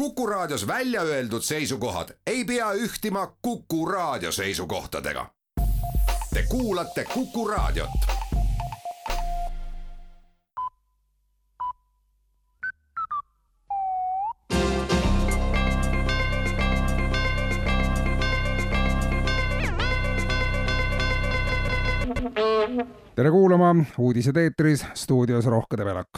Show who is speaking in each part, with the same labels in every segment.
Speaker 1: Kuku Raadios välja öeldud seisukohad ei pea ühtima Kuku Raadio seisukohtadega. Te kuulate Kuku Raadiot.
Speaker 2: tere kuulama, uudised eetris, stuudios Rohke Debelak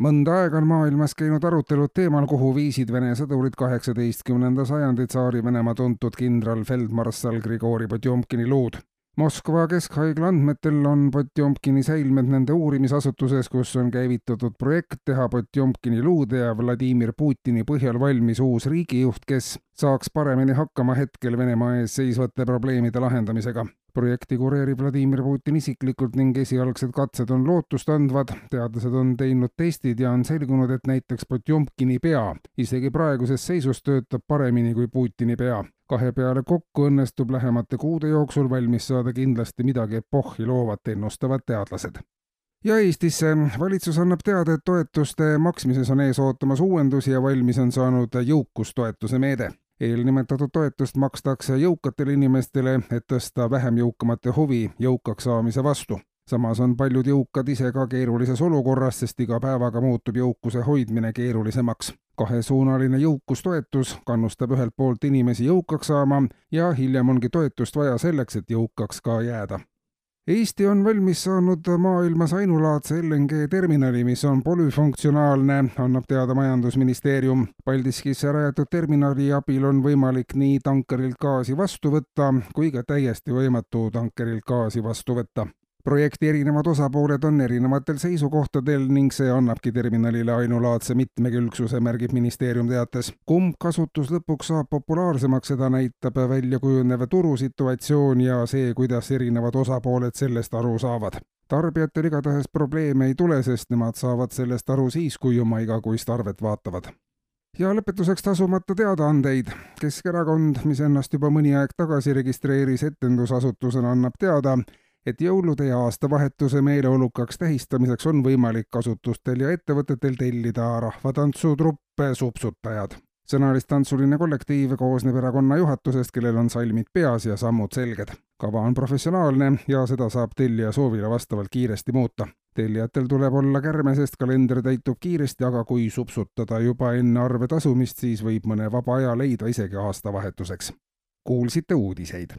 Speaker 2: mõnda aega on maailmas käinud arutelud teemal, kuhu viisid Vene sõdurid kaheksateistkümnenda sajandi Tsaari-Venemaa tuntud kindral feldmarssal Grigori Potjomkini luud. Moskva keskhaigla andmetel on Potjomkini säilmed nende uurimisasutuses, kus on käivitatud projekt teha Potjomkini luude ja Vladimir Putini põhjal valmis uus riigijuht, kes saaks paremini hakkama hetkel Venemaa ees seisvate probleemide lahendamisega projekti kureerib Vladimir Putin isiklikult ning esialgsed katsed on lootustandvad. teadlased on teinud testid ja on selgunud, et näiteks Potjomkini pea isegi praeguses seisus töötab paremini kui Putini pea. Kahe peale kokku õnnestub lähemate kuude jooksul valmis saada kindlasti midagi epohhi loovat, ennustavad teadlased ja Eestisse. valitsus annab teada, et toetuste maksmises on ees ootamas uuendusi ja valmis on saanud jõukustoetuse meede eelnimetatud toetust makstakse jõukatele inimestele, et tõsta vähem jõukamate huvi jõukaks saamise vastu. samas on paljud jõukad ise ka keerulises olukorras, sest iga päevaga muutub jõukuse hoidmine keerulisemaks. Kahesuunaline jõukustoetus kannustab ühelt poolt inimesi jõukaks saama ja hiljem ongi toetust vaja selleks, et jõukaks ka jääda Eesti on valmis saanud maailmas ainulaadse LNG terminali, mis on polüfunktsionaalne, annab teada Majandusministeerium. Paldiskisse rajatud terminali abil on võimalik nii tankerilt gaasi vastu võtta kui ka täiesti võimatu tankerilt gaasi vastu võtta projekti erinevad osapooled on erinevatel seisukohtadel ning see annabki terminalile ainulaadse mitmekülgsuse, märgib ministeerium teates. kumb kasutus lõpuks saab populaarsemaks, seda näitab välja kujunev turusituatsioon ja see, kuidas erinevad osapooled sellest aru saavad tarbijatel igatahes probleeme ei tule, sest nemad saavad sellest aru siis, kui oma igakuist arvet vaatavad ja lõpetuseks tasumata teadaandeid. Keskerakond, mis ennast juba mõni aeg tagasi registreeris etendusasutusena, annab teada, et jõulude ja aastavahetuse meeleolukaks tähistamiseks on võimalik asutustel ja ettevõtetel tellida rahvatantsutruppe Supsutajad. sõnalist-tantsuline kollektiiv koosneb erakonna juhatusest, kellel on salmid peas ja sammud selged. kava on professionaalne ja seda saab tellija soovile vastavalt kiiresti muuta tellijatel tuleb olla kärme, sest kalender täitub kiiresti, aga kui supsutada juba enne arve tasumist, siis võib mõne vaba aja leida isegi aastavahetuseks. kuulsite uudiseid